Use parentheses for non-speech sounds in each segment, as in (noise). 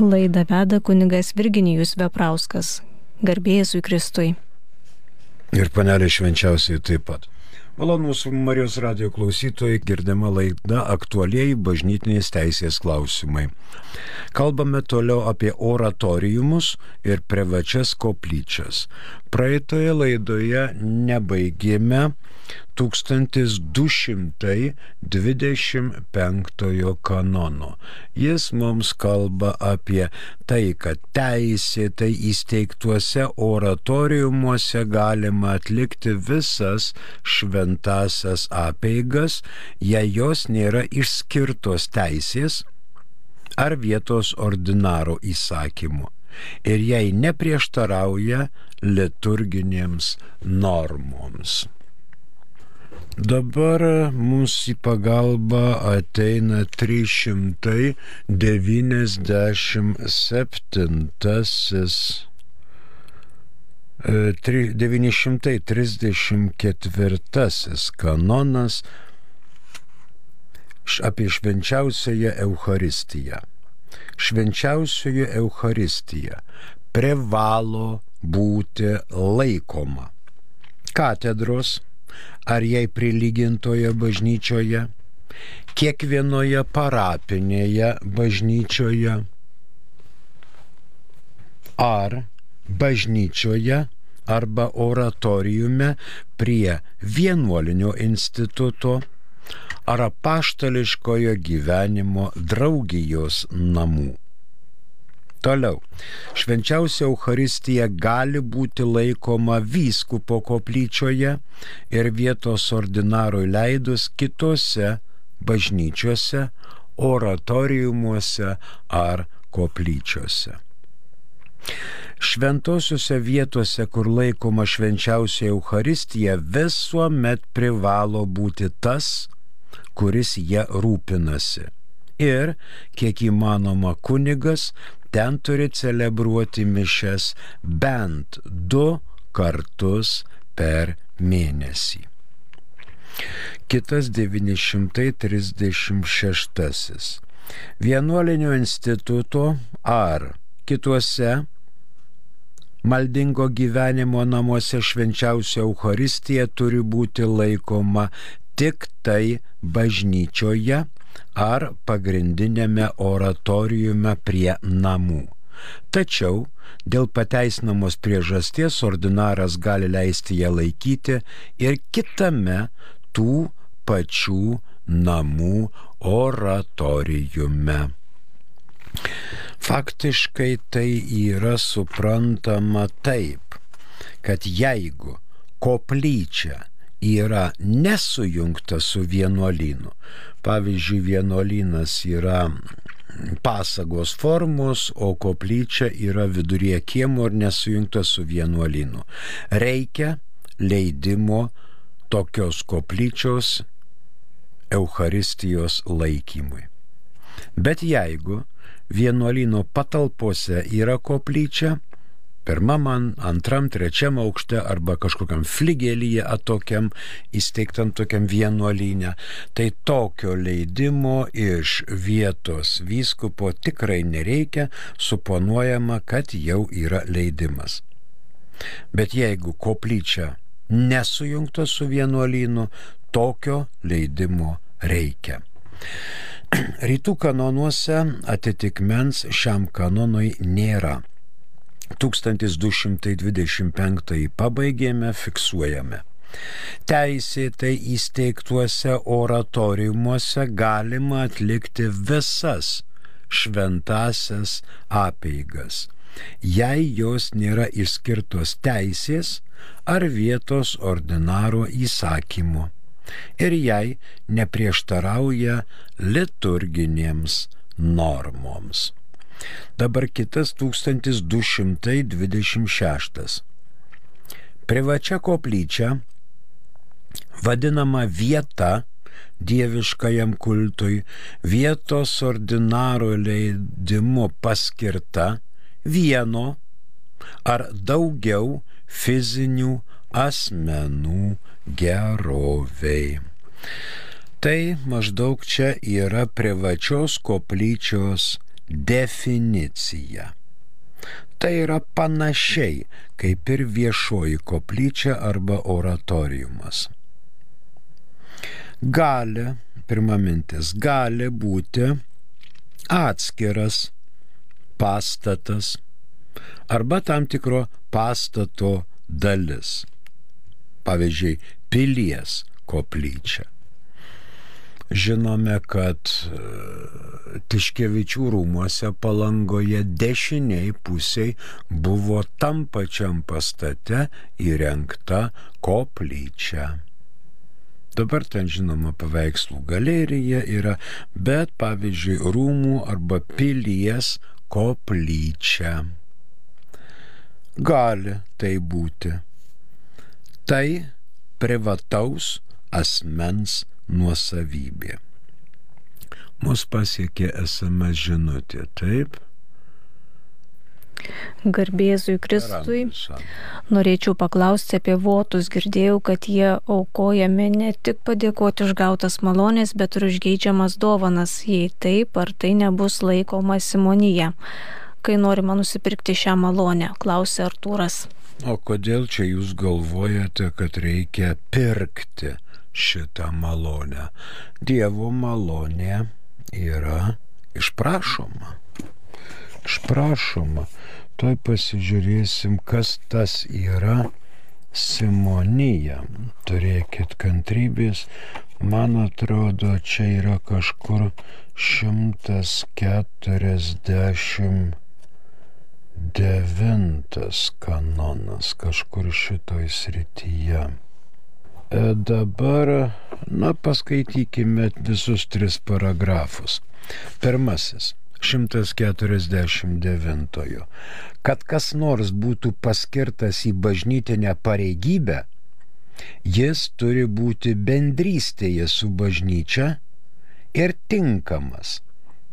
Laidą veda kunigas Virginijus Veprauskas. Garbėjai Kristui. Ir panelė švenčiausiai taip pat. Malonus Marijos radio klausytojai girdima laida aktualiai bažnytinės teisės klausimai. Kalbame toliau apie oratoriumus ir privačias koplyčias. Praeitoje laidoje nebaigėme 1225 kanono. Jis mums kalba apie tai, kad teisėtai įsteigtuose oratoriumuose galima atlikti visas šventasias apeigas, jei jos nėra išskirtos teisės ar vietos ordinaro įsakymu ir jei neprieštarauja liturginėms normoms. Dabar mums į pagalbą ateina 397 934 kanonas apie švenčiausiąją Eucharistiją. Švenčiausioji Eucharistija privalo būti laikoma katedros ar jai prilygintoje bažnyčioje, kiekvienoje parapinėje bažnyčioje ar bažnyčioje arba oratoriume prie vienuolinio instituto ar apaštališkojo gyvenimo draugijos namų. Toliau. Švenčiausia Euharistija gali būti laikoma vyskupo koplyčioje ir vietos ordinarui leidus kitose bažnyčiose, oratoriumuose ar koplyčiose. Šventosiuose vietose, kur laikoma švenčiausia Euharistija, visuomet privalo būti tas, kuris ją rūpinasi. Ir, kiek įmanoma, kunigas ten turi celebruoti mišes bent du kartus per mėnesį. Kitas 936. Vienuolinio instituto ar kituose maldingo gyvenimo namuose švenčiausia Euharistija turi būti laikoma tik tai bažnyčioje ar pagrindinėme oratoriume prie namų. Tačiau dėl pateisinamos priežasties ordinaras gali leisti ją laikyti ir kitame tų pačių namų oratoriume. Faktiškai tai yra suprantama taip, kad jeigu koplyčia yra nesujungta su vienuolynu. Pavyzdžiui, vienuolynas yra pasagos formos, o koplyčia yra vidurie kiemo ir nesujungta su vienuolynu. Reikia leidimo tokios koplyčios Eucharistijos laikymui. Bet jeigu vienuolino patalpose yra koplyčia, pirmam, antram, trečiam aukšte arba kažkokiam fligelyje atokiam įsteigtam tokiam vienuolynę, tai tokio leidimo iš vietos vyskupo tikrai nereikia, suponuojama, kad jau yra leidimas. Bet jeigu koplyčia nesujungta su vienuolynu, tokio leidimo reikia. (clears throat) Rytų kanonuose atitikmens šiam kanonui nėra. 1225 pabaigėme, fiksuojame. Teisėtai įsteigtuose oratoriumuose galima atlikti visas šventasias apeigas, jei jos nėra išskirtos teisės ar vietos ordinaro įsakymu ir jei neprieštarauja liturginėms normoms. Dabar kitas 1226. Privačia koplyčia, vadinama vieta dieviškajam kultui, vietos ordinaro leidimu paskirta vieno ar daugiau fizinių asmenų geroviai. Tai maždaug čia yra privačios koplyčios definicija. Tai yra panašiai kaip ir viešoji koplyčia arba oratoriumas. Gali, pirma mintis, gali būti atskiras pastatas arba tam tikro pastato dalis. Pavyzdžiui, pilies koplyčia. Žinome, kad e, Tiškevičių rūmuose palangoje dešiniai pusiai buvo tam pačiam pastate įrengta koplyčia. Dabar ten žinoma paveikslų galerija yra, bet pavyzdžiui rūmų arba pilies koplyčia. Gali tai būti. Tai privataus asmens nuosavybė. Mus pasiekė SMS žinutė, taip? Garbėzui Kristui. Norėčiau paklausti apie votus. Girdėjau, kad jie aukojami ne tik padėkoti už gautas malonės, bet ir už geidžiamas dovanas. Jei taip, ar tai nebus laikoma simonija? Kai norima nusipirkti šią malonę, klausė Artūras. O kodėl čia jūs galvojate, kad reikia pirkti šitą malonę? Dievo malonė yra išprašoma. Išprašoma. Tuoj pasižiūrėsim, kas tas yra simonija. Turėkit kantrybės. Man atrodo, čia yra kažkur 140 devintas kanonas kažkur šitoj srityje. E, dabar, na, paskaitykime visus tris paragrafus. Pirmasis. 149. Kad kas nors būtų paskirtas į bažnytinę pareigybę, jis turi būti bendrystėje su bažnyčia ir tinkamas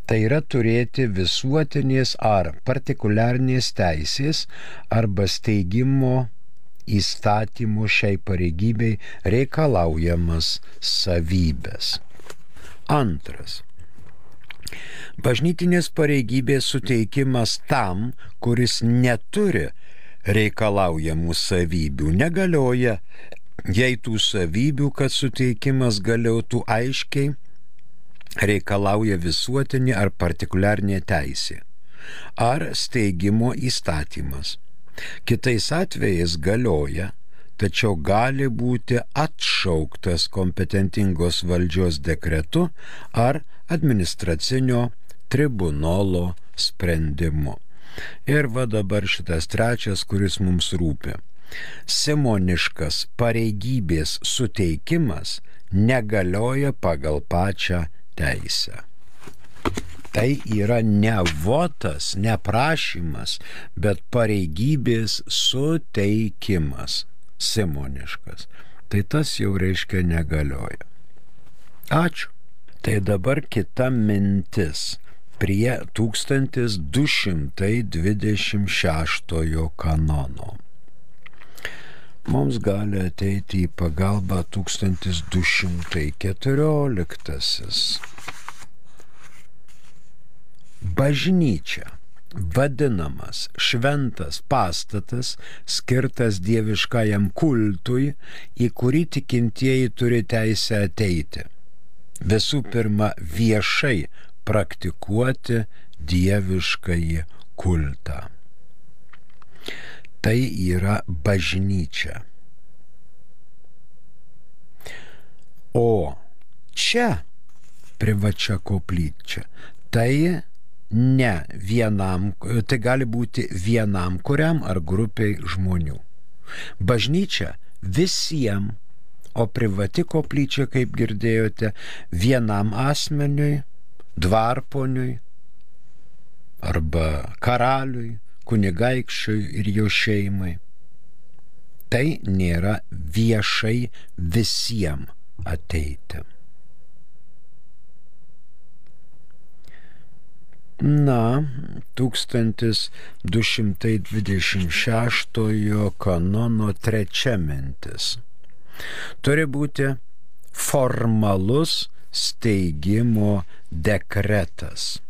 tai yra turėti visuotinės ar partikuliarnės teisės arba steigimo įstatymų šiai pareigybei reikalaujamas savybės. Antras. Bažnytinės pareigybės suteikimas tam, kuris neturi reikalaujamų savybių, negalioja, jei tų savybių, kad suteikimas galiotų aiškiai reikalauja visuotinė ar partikuliarnė teisė ar steigimo įstatymas. Kitais atvejais galioja, tačiau gali būti atšauktas kompetentingos valdžios dekretu ar administracinio tribunolo sprendimu. Ir va dabar šitas trečias, kuris mums rūpi. Simoniškas pareigybės suteikimas negalioja pagal pačią teisę. Tai yra ne votas, ne prašymas, bet pareigybės suteikimas simoniškas. Tai tas jau reiškia negalioja. Ačiū. Tai dabar kita mintis prie 1226 kanono mums gali ateiti į pagalbą 1214. Bažnyčia vadinamas šventas pastatas skirtas dieviškajam kultui, į kurį tikintieji turi teisę ateiti. Visų pirma, viešai praktikuoti dieviškąjį kultą tai yra bažnyčia. O čia privačia koplyčia. Tai ne vienam, tai gali būti vienam kuriam ar grupiai žmonių. Bažnyčia visiems, o privati koplyčia, kaip girdėjote, vienam asmeniui, dvarponiui arba karaliui kunigaikščiui ir jo šeimai. Tai nėra viešai visiems ateiti. Na, 1226 kanono trečia mintis. Turi būti formalus steigimo dekretas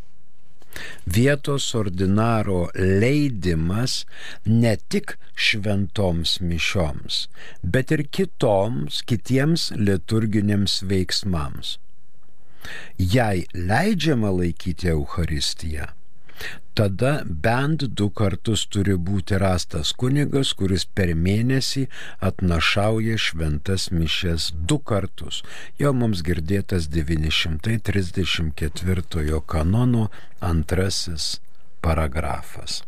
vietos ordinaro leidimas ne tik šventoms mišioms, bet ir kitoms, kitiems liturginiams veiksmams. Jei leidžiama laikyti Euharistiją, tada bent du kartus turi būti rastas kunigas, kuris per mėnesį atnašauja šventas mišes du kartus. Jau mums girdėtas 934 kanono antrasis paragrafas.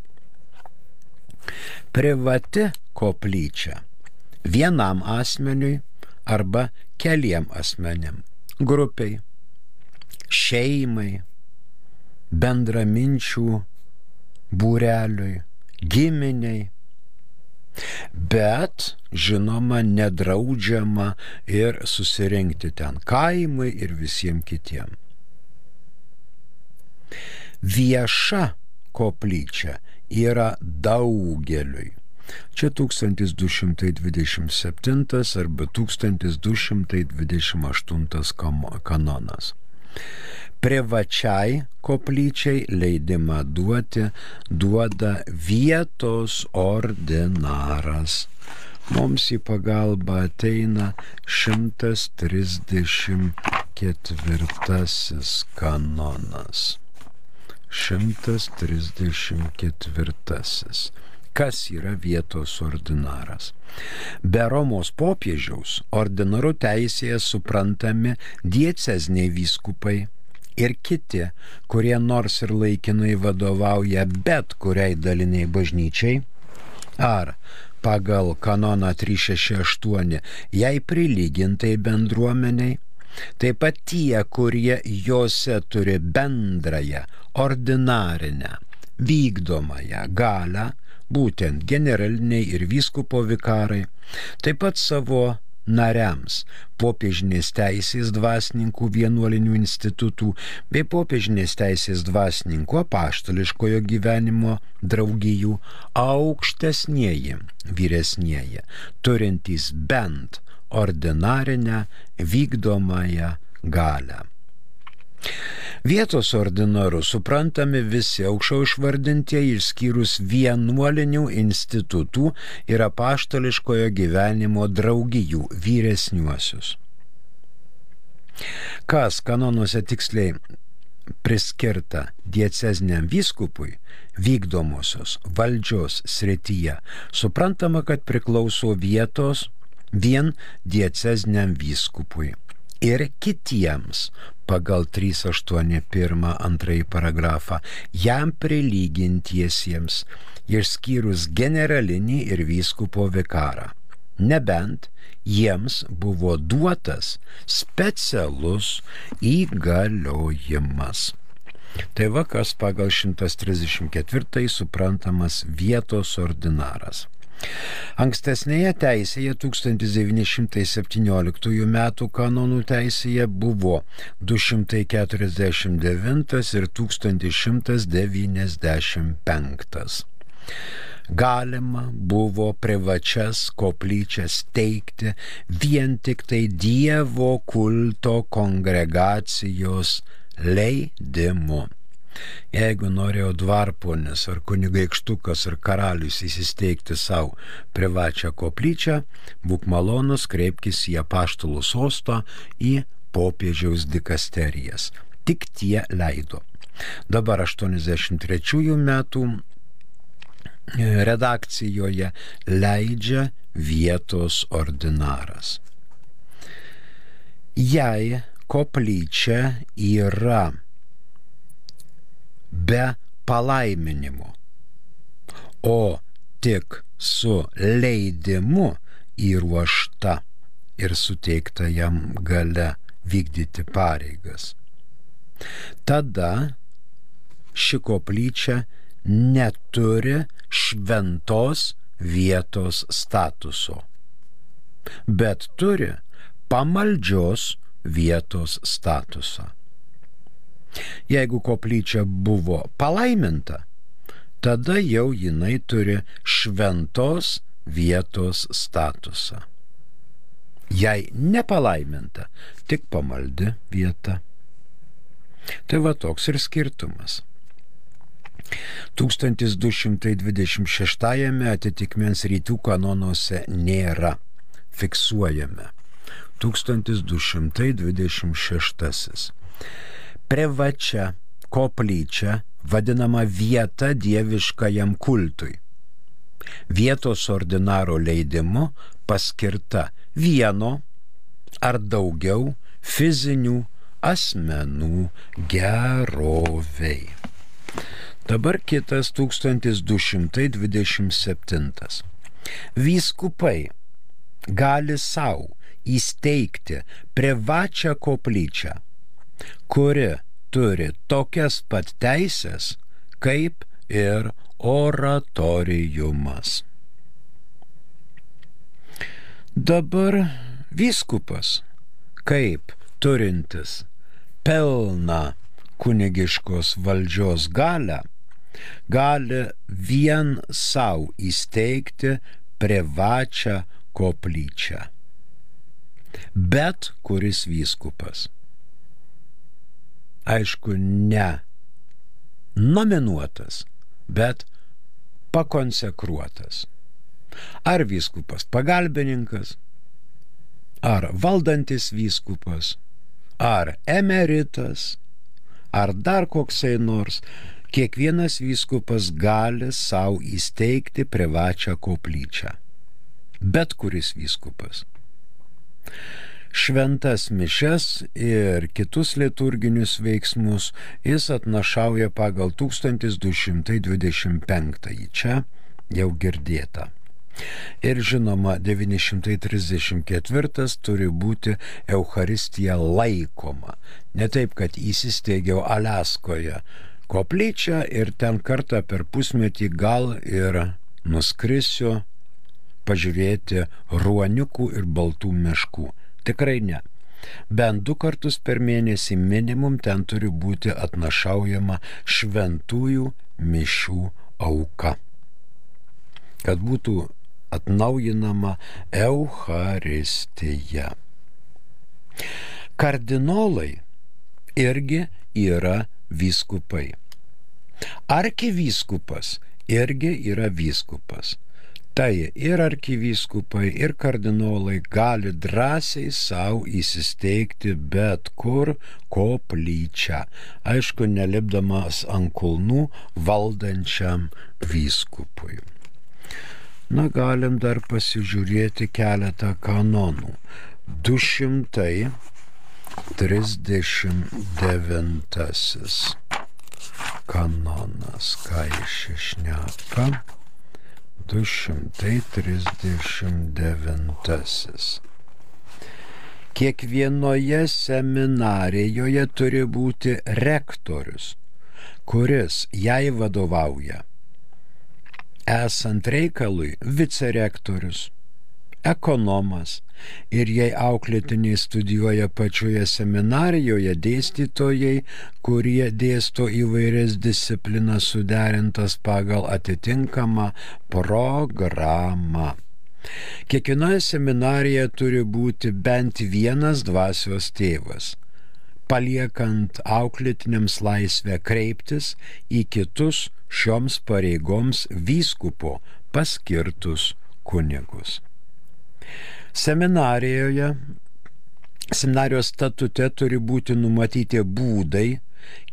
Privati koplyčia vienam asmeniui arba keliem asmenim, grupiai, šeimai, bendraminčių būreliui, giminiai. Bet, žinoma, nedraudžiama ir susirinkti ten kaimai ir visiems kitiems. Vieša koplyčia yra daugeliui. Čia 1227 arba 1228 kanonas privačiai koplyčiai leidimą duoti duoda vietos ordinaras. Mums į pagalbą ateina 134 kanonas. 134 kas yra vietos ordinaras. Be Romos popiežiaus ordinaru teisėje suprantami diecezniai vyskupai, ir kiti, kurie nors ir laikinai vadovauja bet kuriai daliniai bažnyčiai, ar pagal kanoną 368 jai prilygintai bendruomeniai, taip pat tie, kurie juose turi bendrąją, ordinarinę, vykdomąją galę, būtent generaliniai ir vyskupo vikarai, taip pat savo nariams popiežinės teisės dvasininkų vienuolinių institutų bei popiežinės teisės dvasininkų apaštališkojo gyvenimo draugijų aukštesnieji vyresnieji, turintys bent ordinarinę vykdomąją galę. Vietos ordinaru suprantami visi aukščiau išvardintieji išskyrus vienuolinių institutų ir apaštališkojo gyvenimo draugijų vyresniuosius. Kas kanonuose tiksliai priskirta diecezniam vyskupui vykdomosios valdžios srityje, suprantama, kad priklauso vietos vien diecezniam vyskupui ir kitiems pagal 381 antrąjį paragrafą jam prilygintiesiems, išskyrus generalinį ir vyskupo vikarą. Nebent jiems buvo duotas specialus įgaliojimas. Tai va kas pagal 134 suprantamas vietos ordinaras. Ankstesnėje teisėje 1917 m. kanonų teisėje buvo 249 ir 1195 galima buvo privačias koplyčias teikti vien tik tai Dievo kulto kongregacijos leidimu. Jeigu norėjo dvarponis ar kunigaikštukas ar karalius įsisteigti savo privačią koplyčią, būk malonus, kreipkis į apaštalų sostą, į popiežiaus dikasterijas. Tik tie leido. Dabar 83 metų e, redakcijoje leidžia vietos ordinaras. Jei koplyčia yra be palaiminimo, o tik su leidimu įruošta ir suteikta jam gale vykdyti pareigas. Tada ši koplyčia neturi šventos vietos statuso, bet turi pamaldžios vietos statusą. Jeigu koplyčia buvo palaiminta, tada jau jinai turi šventos vietos statusą. Jei nepalaiminta, tik pamaldi vieta. Tai va toks ir skirtumas. 1226 atitikmens rytų kanonuose nėra. Fiksuojame. 1226. Prevačia koplyčia vadinama vieta dieviškajam kultui. Vietos ordinaro leidimu paskirta vieno ar daugiau fizinių asmenų geroviai. Dabar kitas 1227. Vyskupai gali savo įsteigti privačią koplyčią, kuri turi tokias pat teisės kaip ir oratoriumas. Dabar vyskupas, kaip turintis pelną kunigiškos valdžios galę, gali vien savo įsteigti privačią koplyčią. Bet kuris vyskupas. Aišku, ne nominuotas, bet pakonsekruotas. Ar vyskupas pagalbininkas, ar valdantis vyskupas, ar emeritas, ar dar koksai nors, kiekvienas vyskupas gali savo įsteigti privačią koplyčią. Bet kuris vyskupas. Šventas mišes ir kitus liturginius veiksmus jis atnašauja pagal 1225. Čia jau girdėta. Ir žinoma, 934 turi būti Euharistija laikoma. Ne taip, kad įsisteigiau Aleskoje koplyčią ir ten kartą per pusmetį gal ir nuskrisiu pažiūrėti ruoniukų ir baltų meškų. Tikrai ne. Bent du kartus per mėnesį minimum ten turi būti atnašaujama šventųjų mišių auka. Kad būtų atnaujinama Euharistija. Kardinolai irgi yra vyskupai. Arkivyskupas irgi yra vyskupas. Tai ir arkivyskupai, ir kardinolai gali drąsiai savo įsisteigti bet kur koplyčią, aišku, nelipdamas ant kulnų valdančiam vyskupui. Na, galim dar pasižiūrėti keletą kanonų. 239 kanonas, ką iš išneka. 239. Kiekvienoje seminarijoje turi būti rektorius, kuris jai vadovauja esant reikalui vicerektorius, ekonomas ir jei auklėtiniai studijuoja pačioje seminarijoje dėstytojai, kurie dėsto įvairias disciplinas suderintas pagal atitinkamą programą. Kiekvienoje seminarijoje turi būti bent vienas dvasios tėvas paliekant auklėtiniams laisvę kreiptis į kitus šioms pareigoms vyskupo paskirtus kunigus. Seminarijoje, seminarijos statute turi būti numatyti būdai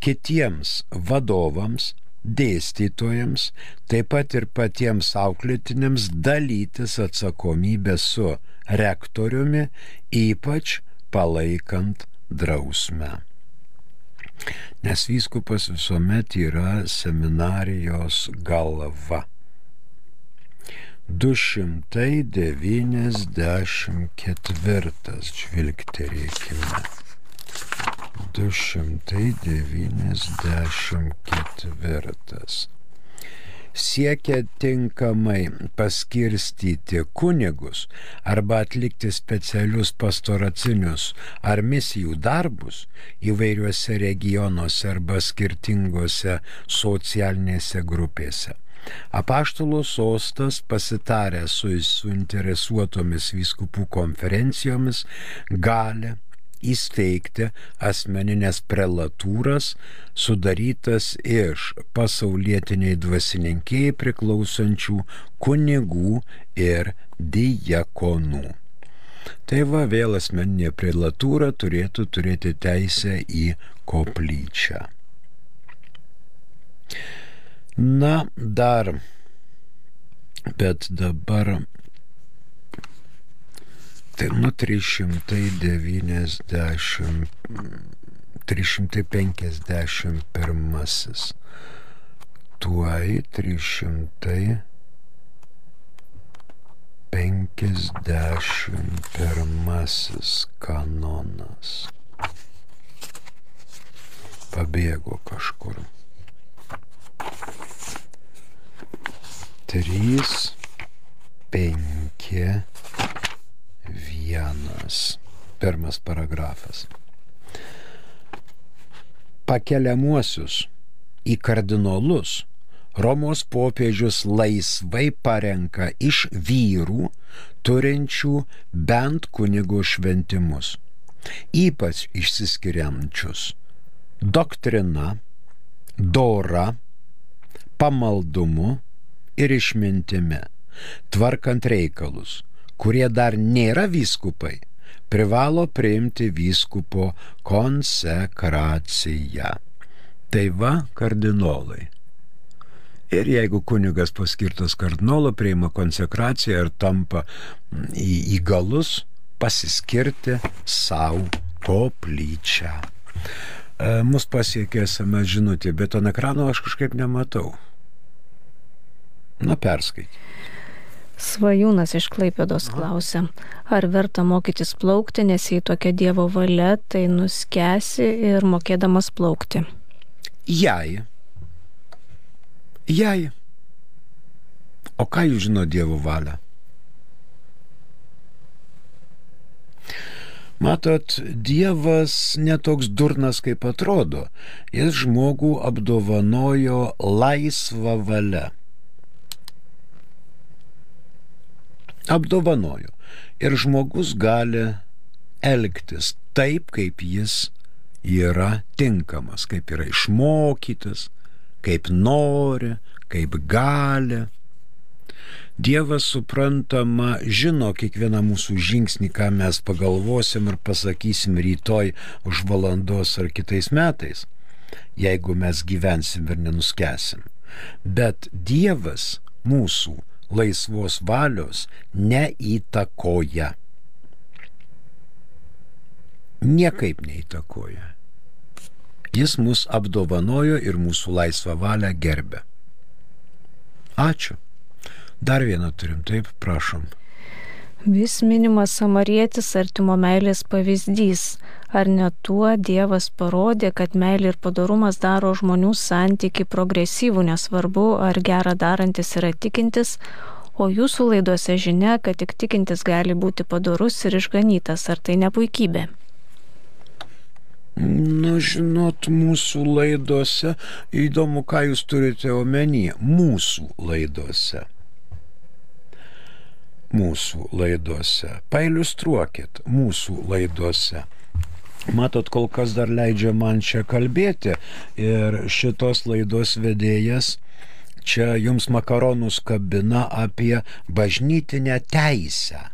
kitiems vadovams, dėstytojams, taip pat ir patiems auklėtiniams dalytis atsakomybę su rektoriumi, ypač palaikant drausmę. Nes vyskupas visuomet yra seminarijos galva. 294 žvilgterėkime. 294 siekia tinkamai paskirstyti kunigus arba atlikti specialius pastoracinius ar misijų darbus įvairiuose regionuose arba skirtingose socialinėse grupėse. Apaštalo sostas pasitarė su suinteresuotomis vyskupų konferencijomis gali įsteigti asmeninės prelatūras, sudarytas iš pasaulietiniai dvasininkiai priklausančių kunigų ir diakonų. Tai va vėl asmeninė prelatūra turėtų turėti teisę į koplyčią. Na, dar, bet dabar Tai nuo 390, 351. Tuoj 351 kanonas. Pabėgo kažkur. 3, 5, vienas. Pirmas paragrafas. Pakeliamuosius į kardinolus Romos popiežius laisvai parenka iš vyrų turinčių bent kunigo šventimus, ypač išsiskiriančius doktrina, dora, pamaldumu ir išmintimi, tvarkant reikalus kurie dar nėra vyskupai, privalo priimti vyskupo konsekraciją. Tai va kardinolai. Ir jeigu kunigas paskirtas kardinolo priima konsekraciją ir tampa į, įgalus pasiskirti savo koplyčią. E, mus pasiekė SMS žinutė, bet ant ekrano aš kažkaip nematau. Na, perskaityti. Svajūnas iš Klaipėdos klausė, ar verta mokytis plaukti, nes jei tokia Dievo valia, tai nuskesi ir mokėdamas plaukti. Jei. Jei. O ką jūs žino Dievo valią? Matot, Dievas netoks durnas, kaip atrodo. Jis žmogų apdovanojo laisvą valią. Apdovanojo. Ir žmogus gali elgtis taip, kaip jis yra tinkamas, kaip yra išmokytas, kaip nori, kaip gali. Dievas suprantama žino kiekvieną mūsų žingsnį, ką mes pagalvosim ir pasakysim rytoj už valandos ar kitais metais, jeigu mes gyvensim ir nenuskesim. Bet Dievas mūsų laisvos valios neįtakoja. Niekaip neįtakoja. Jis mus apdovanojo ir mūsų laisvą valią gerbė. Ačiū. Dar vieną turim, taip, prašom. Vis minimas samarietis artimo meilės pavyzdys. Ar ne tuo Dievas parodė, kad meilė ir padarumas daro žmonių santyki progresyvų, nesvarbu, ar gerą darantis yra tikintis, o jūsų laidose žinia, kad tik tikintis gali būti padarus ir išganytas, ar tai ne puikybė? Na, žinot, mūsų laidose, įdomu, ką jūs turite omenyje, mūsų laidose mūsų laidose. Pailustruokit mūsų laidose. Matot, kol kas dar leidžia man čia kalbėti ir šitos laidos vedėjas čia jums makaronus kabina apie bažnytinę teisę,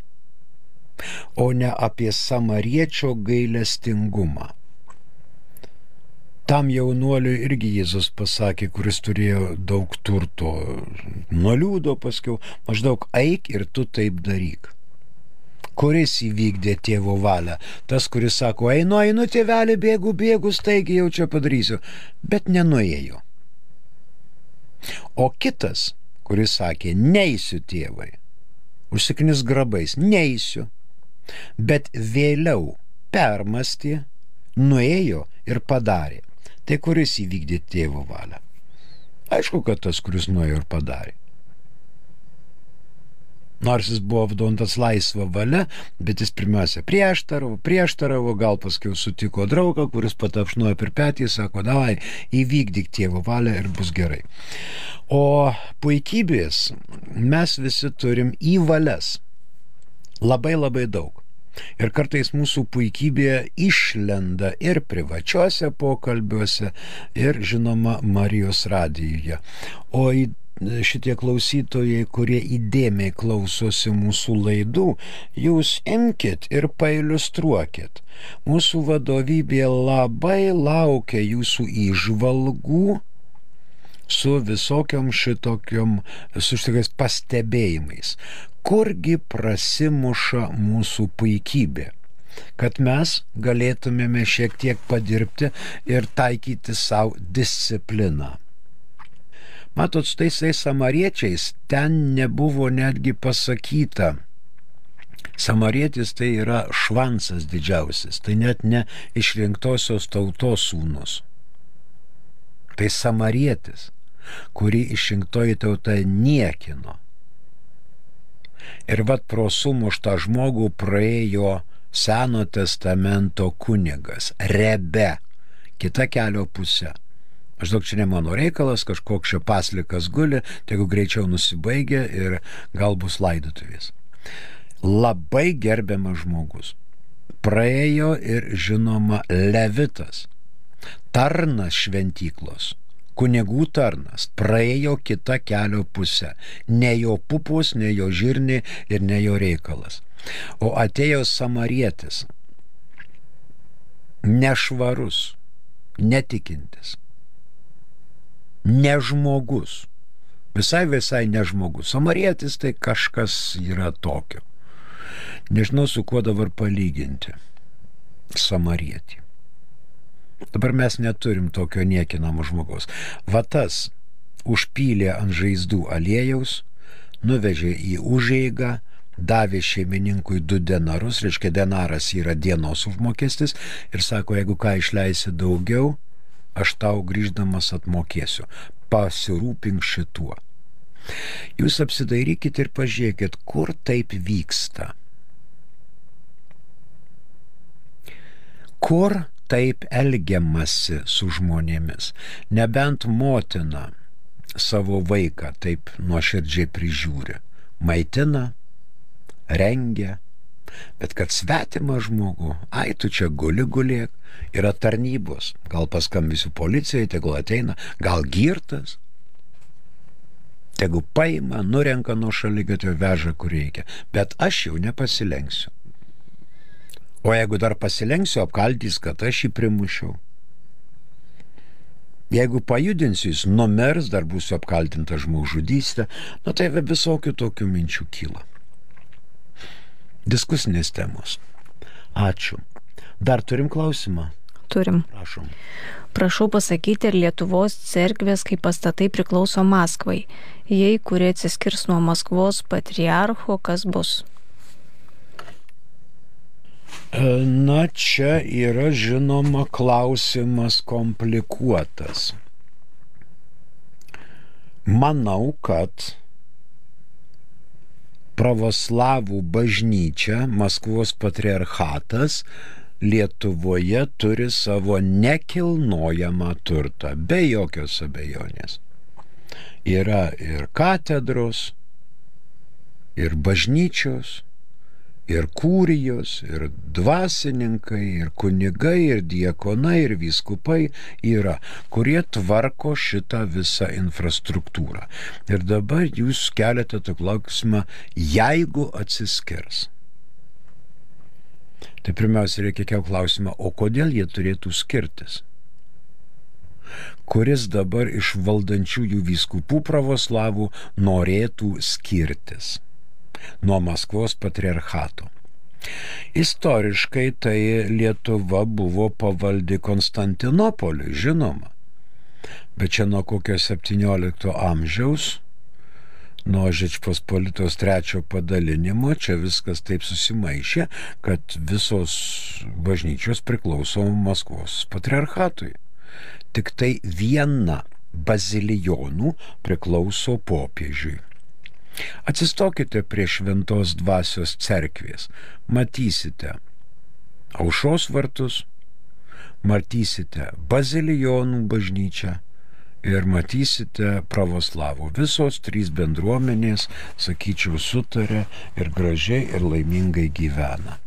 o ne apie samariečio gailestingumą. Tam jaunuoliui irgi Jėzus pasakė, kuris turėjo daug turto, nuoliūdo paskiau, maždaug eik ir tu taip daryk kuris įvykdė tėvo valią. Tas, kuris sako, einu, einu, tėvelį, bėgu, bėgu, staigi jau čia padarysiu, bet nenuėjo. O kitas, kuris sakė, neįsiu tėvai, užsiknis grabais, neįsiu, bet vėliau permastė, nuėjo ir padarė. Tai kuris įvykdė tėvo valią? Aišku, kad tas, kuris nuėjo ir padarė. Nors jis buvo apdontas laisvą valią, bet jis pirmiausia prieštaravo, prieštaravo, gal paskui sutiko draugą, kuris patapšnuoja per petį, sako, davai, įvykdyk tėvo valią ir bus gerai. O puikybės mes visi turim į valias. Labai labai daug. Ir kartais mūsų puikybė išlenda ir privačiuose pokalbiuose, ir žinoma Marijos radijoje. O šitie klausytojai, kurie įdėmiai klausosi mūsų laidų, jūs imkite ir pailustruokit. Mūsų vadovybė labai laukia jūsų įžvalgų su visokiam šitokiam, su šitokiais pastebėjimais kurgi prasimuša mūsų puikybė kad mes galėtumėme šiek tiek padirbti ir taikyti savo discipliną. Matot, su tais samariečiais ten nebuvo netgi pasakyta. Samarietis tai yra švansas didžiausias, tai net ne išrinktosios tautos sūnus. Tai samarietis, kurį išrinktoji tauta niekino Ir vad pro sumuštą žmogų praėjo Seno testamento kunigas, rebe, kita kelio pusė. Maždaug čia ne mano reikalas, kažkoks čia paslikas guli, tegu greičiau nusibaigia ir gal bus laidotuvės. Labai gerbiamas žmogus. Praėjo ir žinoma Levitas, tarnas šventyklos, kunigų tarnas praėjo kitą kelio pusę. Ne jo pupus, ne jo žirni ir ne jo reikalas. O atėjo samarietis, nešvarus, netikintis, nežmogus, visai visai nežmogus. Samarietis tai kažkas yra tokio. Nežinau, su kuo dabar palyginti. Samarietį. Dabar mes neturim tokio niekinamo žmogaus. Vatas užpylė ant žaizdų aliejaus, nuvežė į užeigą, davė šeimininkui du denarus, reiškia denaras yra dienos užmokestis ir sako, jeigu ką išleisi daugiau, aš tau grįždamas atmokėsiu. Pasirūpink šituo. Jūs apsidairykit ir pažiūrėkit, kur taip vyksta. Kur taip elgiamasi su žmonėmis. Nebent motina savo vaiką taip nuoširdžiai prižiūri, maitina, rengia, bet kad svetimą žmogų, ai tu čia guli gulėk, yra tarnybos, gal paskambisiu policijai, tegul ateina, gal girtas, tegu paima, nurenka nuo šalygatio, veža kur reikia, bet aš jau nepasilenksiu. O jeigu dar pasilenksiu, apkaltys, kad aš jį primušiau. Jeigu pajudinsiu, jis numers, dar būsiu apkaltinta žmogžudystė, nu tai visokių tokių minčių kyla. Diskusinės temos. Ačiū. Dar turim klausimą? Turim. Prašom. Prašau pasakyti, ar Lietuvos cerkvės kaip pastatai priklauso Maskvai. Jei kurie atsiskirs nuo Maskvos patriarcho, kas bus? Na, čia yra žinoma klausimas komplikuotas. Manau, kad pravoslavų bažnyčia, Maskvos patriarchatas Lietuvoje turi savo nekilnojamą turtą, be jokios abejonės. Yra ir katedros, ir bažnyčios, ir kūrijos, ir dvasininkai, ir kunigai, ir diekonai, ir vyskupai yra, kurie tvarko šitą visą infrastruktūrą. Ir dabar jūs keliate tą klausimą, jeigu atsiskirs. Tai pirmiausia, reikia kelti klausimą, o kodėl jie turėtų skirtis? kuris dabar iš valdančiųjų vyskupų pravoslavų norėtų skirtis nuo Maskvos patriarchato. Istoriškai tai Lietuva buvo pavaldi Konstantinopoliui, žinoma. Bet čia nuo kokio 17 amžiaus, nuo Žečpospolitos trečio padalinimo, čia viskas taip susimaišė, kad visos bažnyčios priklauso Maskvos patriarchatui. Tik tai viena bazilijonų priklauso popiežiui. Atsistokite prie šventos dvasios cerkvės, matysite aušos vartus, matysite bazilijonų bažnyčią ir matysite pravoslavų. Visos trys bendruomenės, sakyčiau, sutarė ir gražiai ir laimingai gyvena.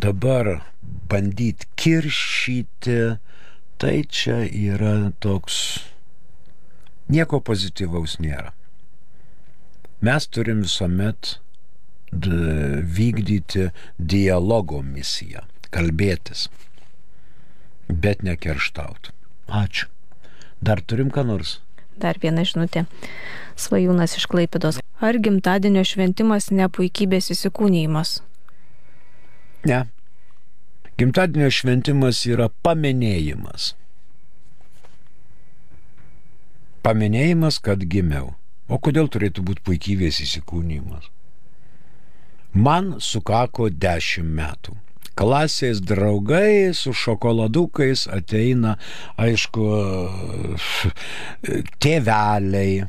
Dabar bandyti kiršyti, tai čia yra toks, nieko pozityvaus nėra. Mes turim visuomet vykdyti dialogo misiją, kalbėtis, bet nekerštauti. Ačiū. Dar turim ką nors? Dar viena žinutė. Svajūnas iš Klaipidos. Ar gimtadienio šventimas ne puikybės įsikūnymas? Ne. Gimtadienio šventimas yra paminėjimas. Paminėjimas, kad gimiau. O kodėl turėtų būti puikybės įsikūnymas? Man sukako dešimt metų klasės draugai su šokoladukais ateina, aišku, tėveliai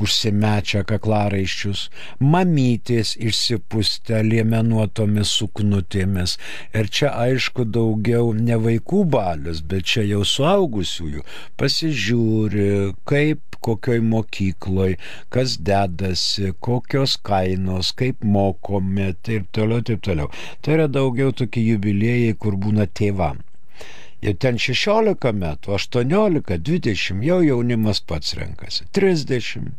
užsimečia kaklaraiščius, mamytės išsipustę liemenuotomis suknutėmis. Ir čia aišku daugiau ne vaikų balius, bet čia jau suaugusiųjų. Pasižiūri, kaip kokioj mokykloj, kas dedasi, kokios kainos, kaip mokome, taip toliau, taip toliau. Tai yra daugiau tokie jubiliejai, kur būna tėvam. Ir ten 16 metų, 18, 20 jau jaunimas pats renkasi. 30,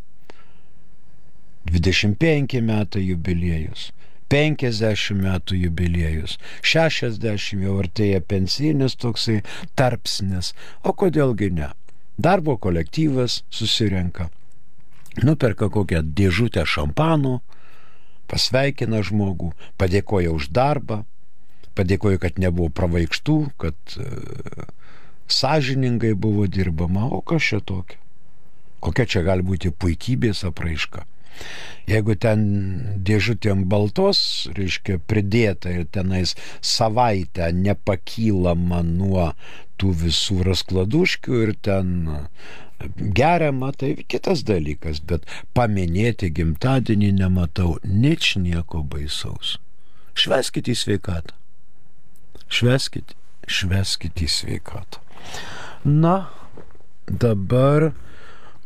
25 metai jubiliejus. 50 metų jubiliejus, 60 jau artėja pensinis toksai tarpsnis, o kodėlgi ne? Darbo kolektyvas susirenka, nuperka kokią dėžutę šampano, pasveikina žmogų, padėkoja už darbą, padėkoja, kad nebuvo pravaikštų, kad e, sąžiningai buvo dirbama, o kas čia tokia? Kokia čia gali būti puikybės apraiška? Jeigu ten dėžutėm baltos, reiškia, pridėta ir tenais savaitę nepakylama nuo tų visų raskladuškių ir ten geriama, tai kitas dalykas, bet paminėti gimtadienį nematau nič nieko baisaus. Šveskite į sveikatą. Šveskite, šveskite į sveikatą. Na, dabar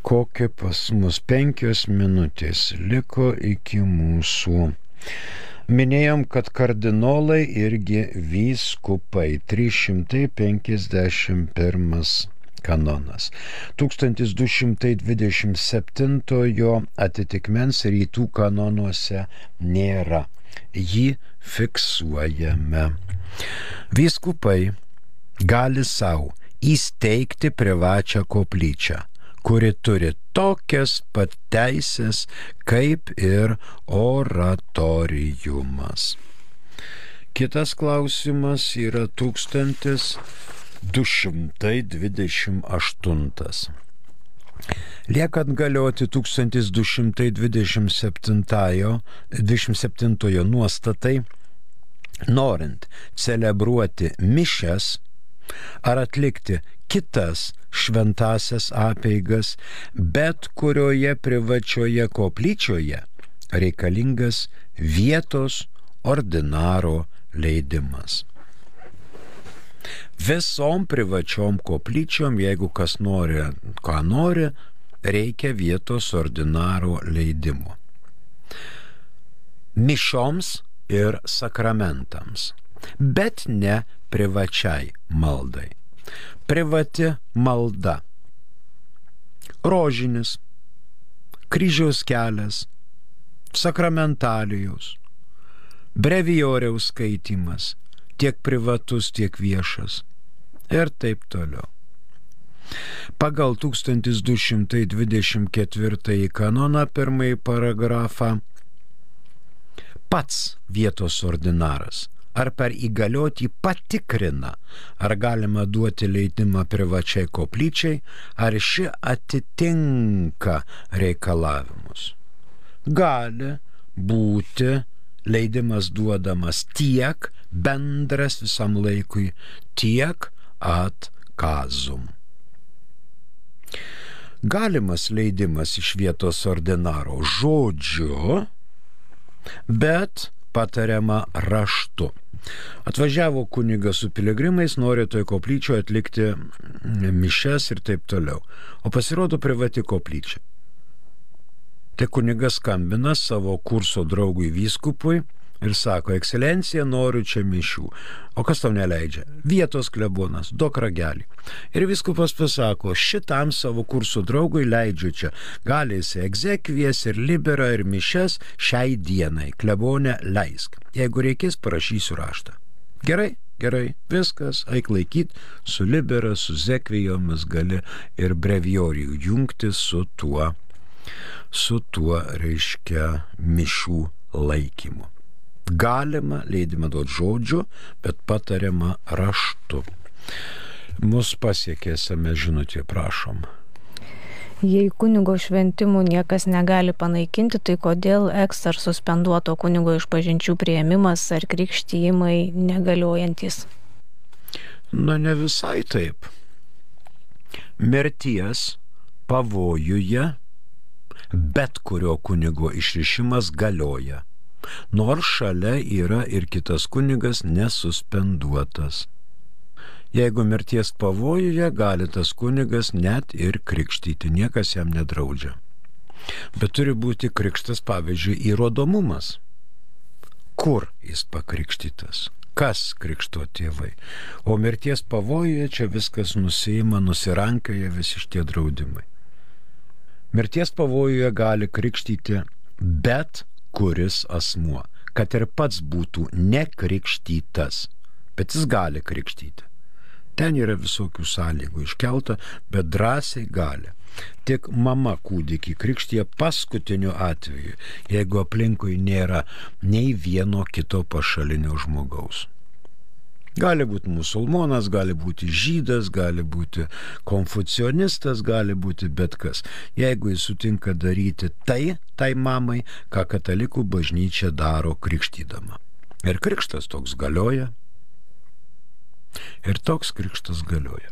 kokie pas mus penkios minutės liko iki mūsų. Minėjom, kad kardinolai irgi vyskupai 351 kanonas. 1227 atitikmens rytų kanonuose nėra. Jį fiksuojame. Vyskupai gali savo įsteigti privačią koplyčią kuri turi tokias pat teisės kaip ir oratoriumas. Kitas klausimas yra 1228. Liekant galioti 1227 nuostatai, norint celebruoti mišes ar atlikti kitas šventasias apeigas, bet kurioje privačioje koplyčioje reikalingas vietos ordinaro leidimas. Visom privačiom koplyčiom, jeigu kas nori, ką nori, reikia vietos ordinaro leidimo. Mišoms ir sakramentams, bet ne privačiai maldai privati malda. Rožinis, kryžiaus kelias, sakramentalijos, brevijoriaus skaitimas, tiek privatus, tiek viešas ir taip toliau. Pagal 1224 kanoną pirmąjį paragrafą pats vietos ordinaras ar per įgaliotį patikrina, ar galima duoti leidimą privačiai koplyčiai, ar ši atitinka reikalavimus. Gali būti leidimas duodamas tiek bendras visam laikui, tiek atkazum. Galimas leidimas iš vietos ordinaro žodžiu, bet patariama raštu. Atvažiavo kunigas su piligrimais, nori toj koplyčioje atlikti mišes ir taip toliau. O pasirodo privati koplyčia. Tai kunigas skambina savo kurso draugui vyskupui, ir sako, ekscelencija, noriu čia mišių. O kas tau neleidžia? Vietos klebonas, duok ragelį. Ir viskupas pasako, šitam savo kursų draugui leidžiu čia. Gali jis egzekvijas ir libera ir mišes šiai dienai. Klebonė leisk. Jeigu reikės, parašysiu raštą. Gerai, gerai, viskas, eik laikyt, su libera, su zekvijomis gali ir breviorijų jungti su tuo, su tuo reiškia mišių laikymu. Galima leidimą duoti žodžiu, bet patariama raštu. Mus pasiekėsime žinutė, prašom. Jei kunigo šventimų niekas negali panaikinti, tai kodėl eks ar suspenduoto kunigo išpažinčių prieimimas ar krikštyjimai negaliojantis? Na ne visai taip. Mirties pavojuje bet kurio kunigo išrišimas galioja nors šalia yra ir kitas kunigas nesuspenduotas. Jeigu mirties pavojuje, gali tas kunigas net ir krikštyti, niekas jam nedraudžia. Bet turi būti krikštas, pavyzdžiui, įrodomumas. Kur jis pakrikštytas? Kas krikšto tėvai? O mirties pavojuje čia viskas nusima, nusirankioja visi šitie draudimai. Mirties pavojuje gali krikštyti bet kuris asmuo, kad ir pats būtų nekrikštytas, bet jis gali krikštyti. Ten yra visokių sąlygų iškelta, bet drąsiai gali. Tik mama kūdikį krikštyje paskutiniu atveju, jeigu aplinkui nėra nei vieno kito pašalinio žmogaus. Gali būti musulmonas, gali būti žydas, gali būti konfucionistas, gali būti bet kas. Jeigu jis sutinka daryti tai, tai mamai, ką katalikų bažnyčia daro krikštydama. Ir krikštas toks galioja. Ir toks krikštas galioja.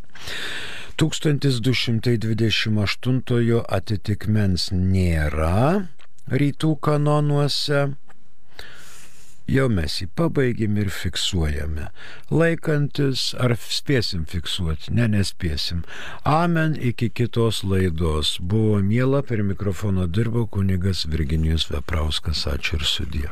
1228 atitikmens nėra rytų kanonuose jau mes jį pabaigėm ir fiksuojame. Laikantis, ar spėsim fiksuoti? Ne, nespėsim. Amen iki kitos laidos. Buvo miela, per mikrofoną dirbo kunigas Virginijus Veprauskas. Ačiū ir sudė.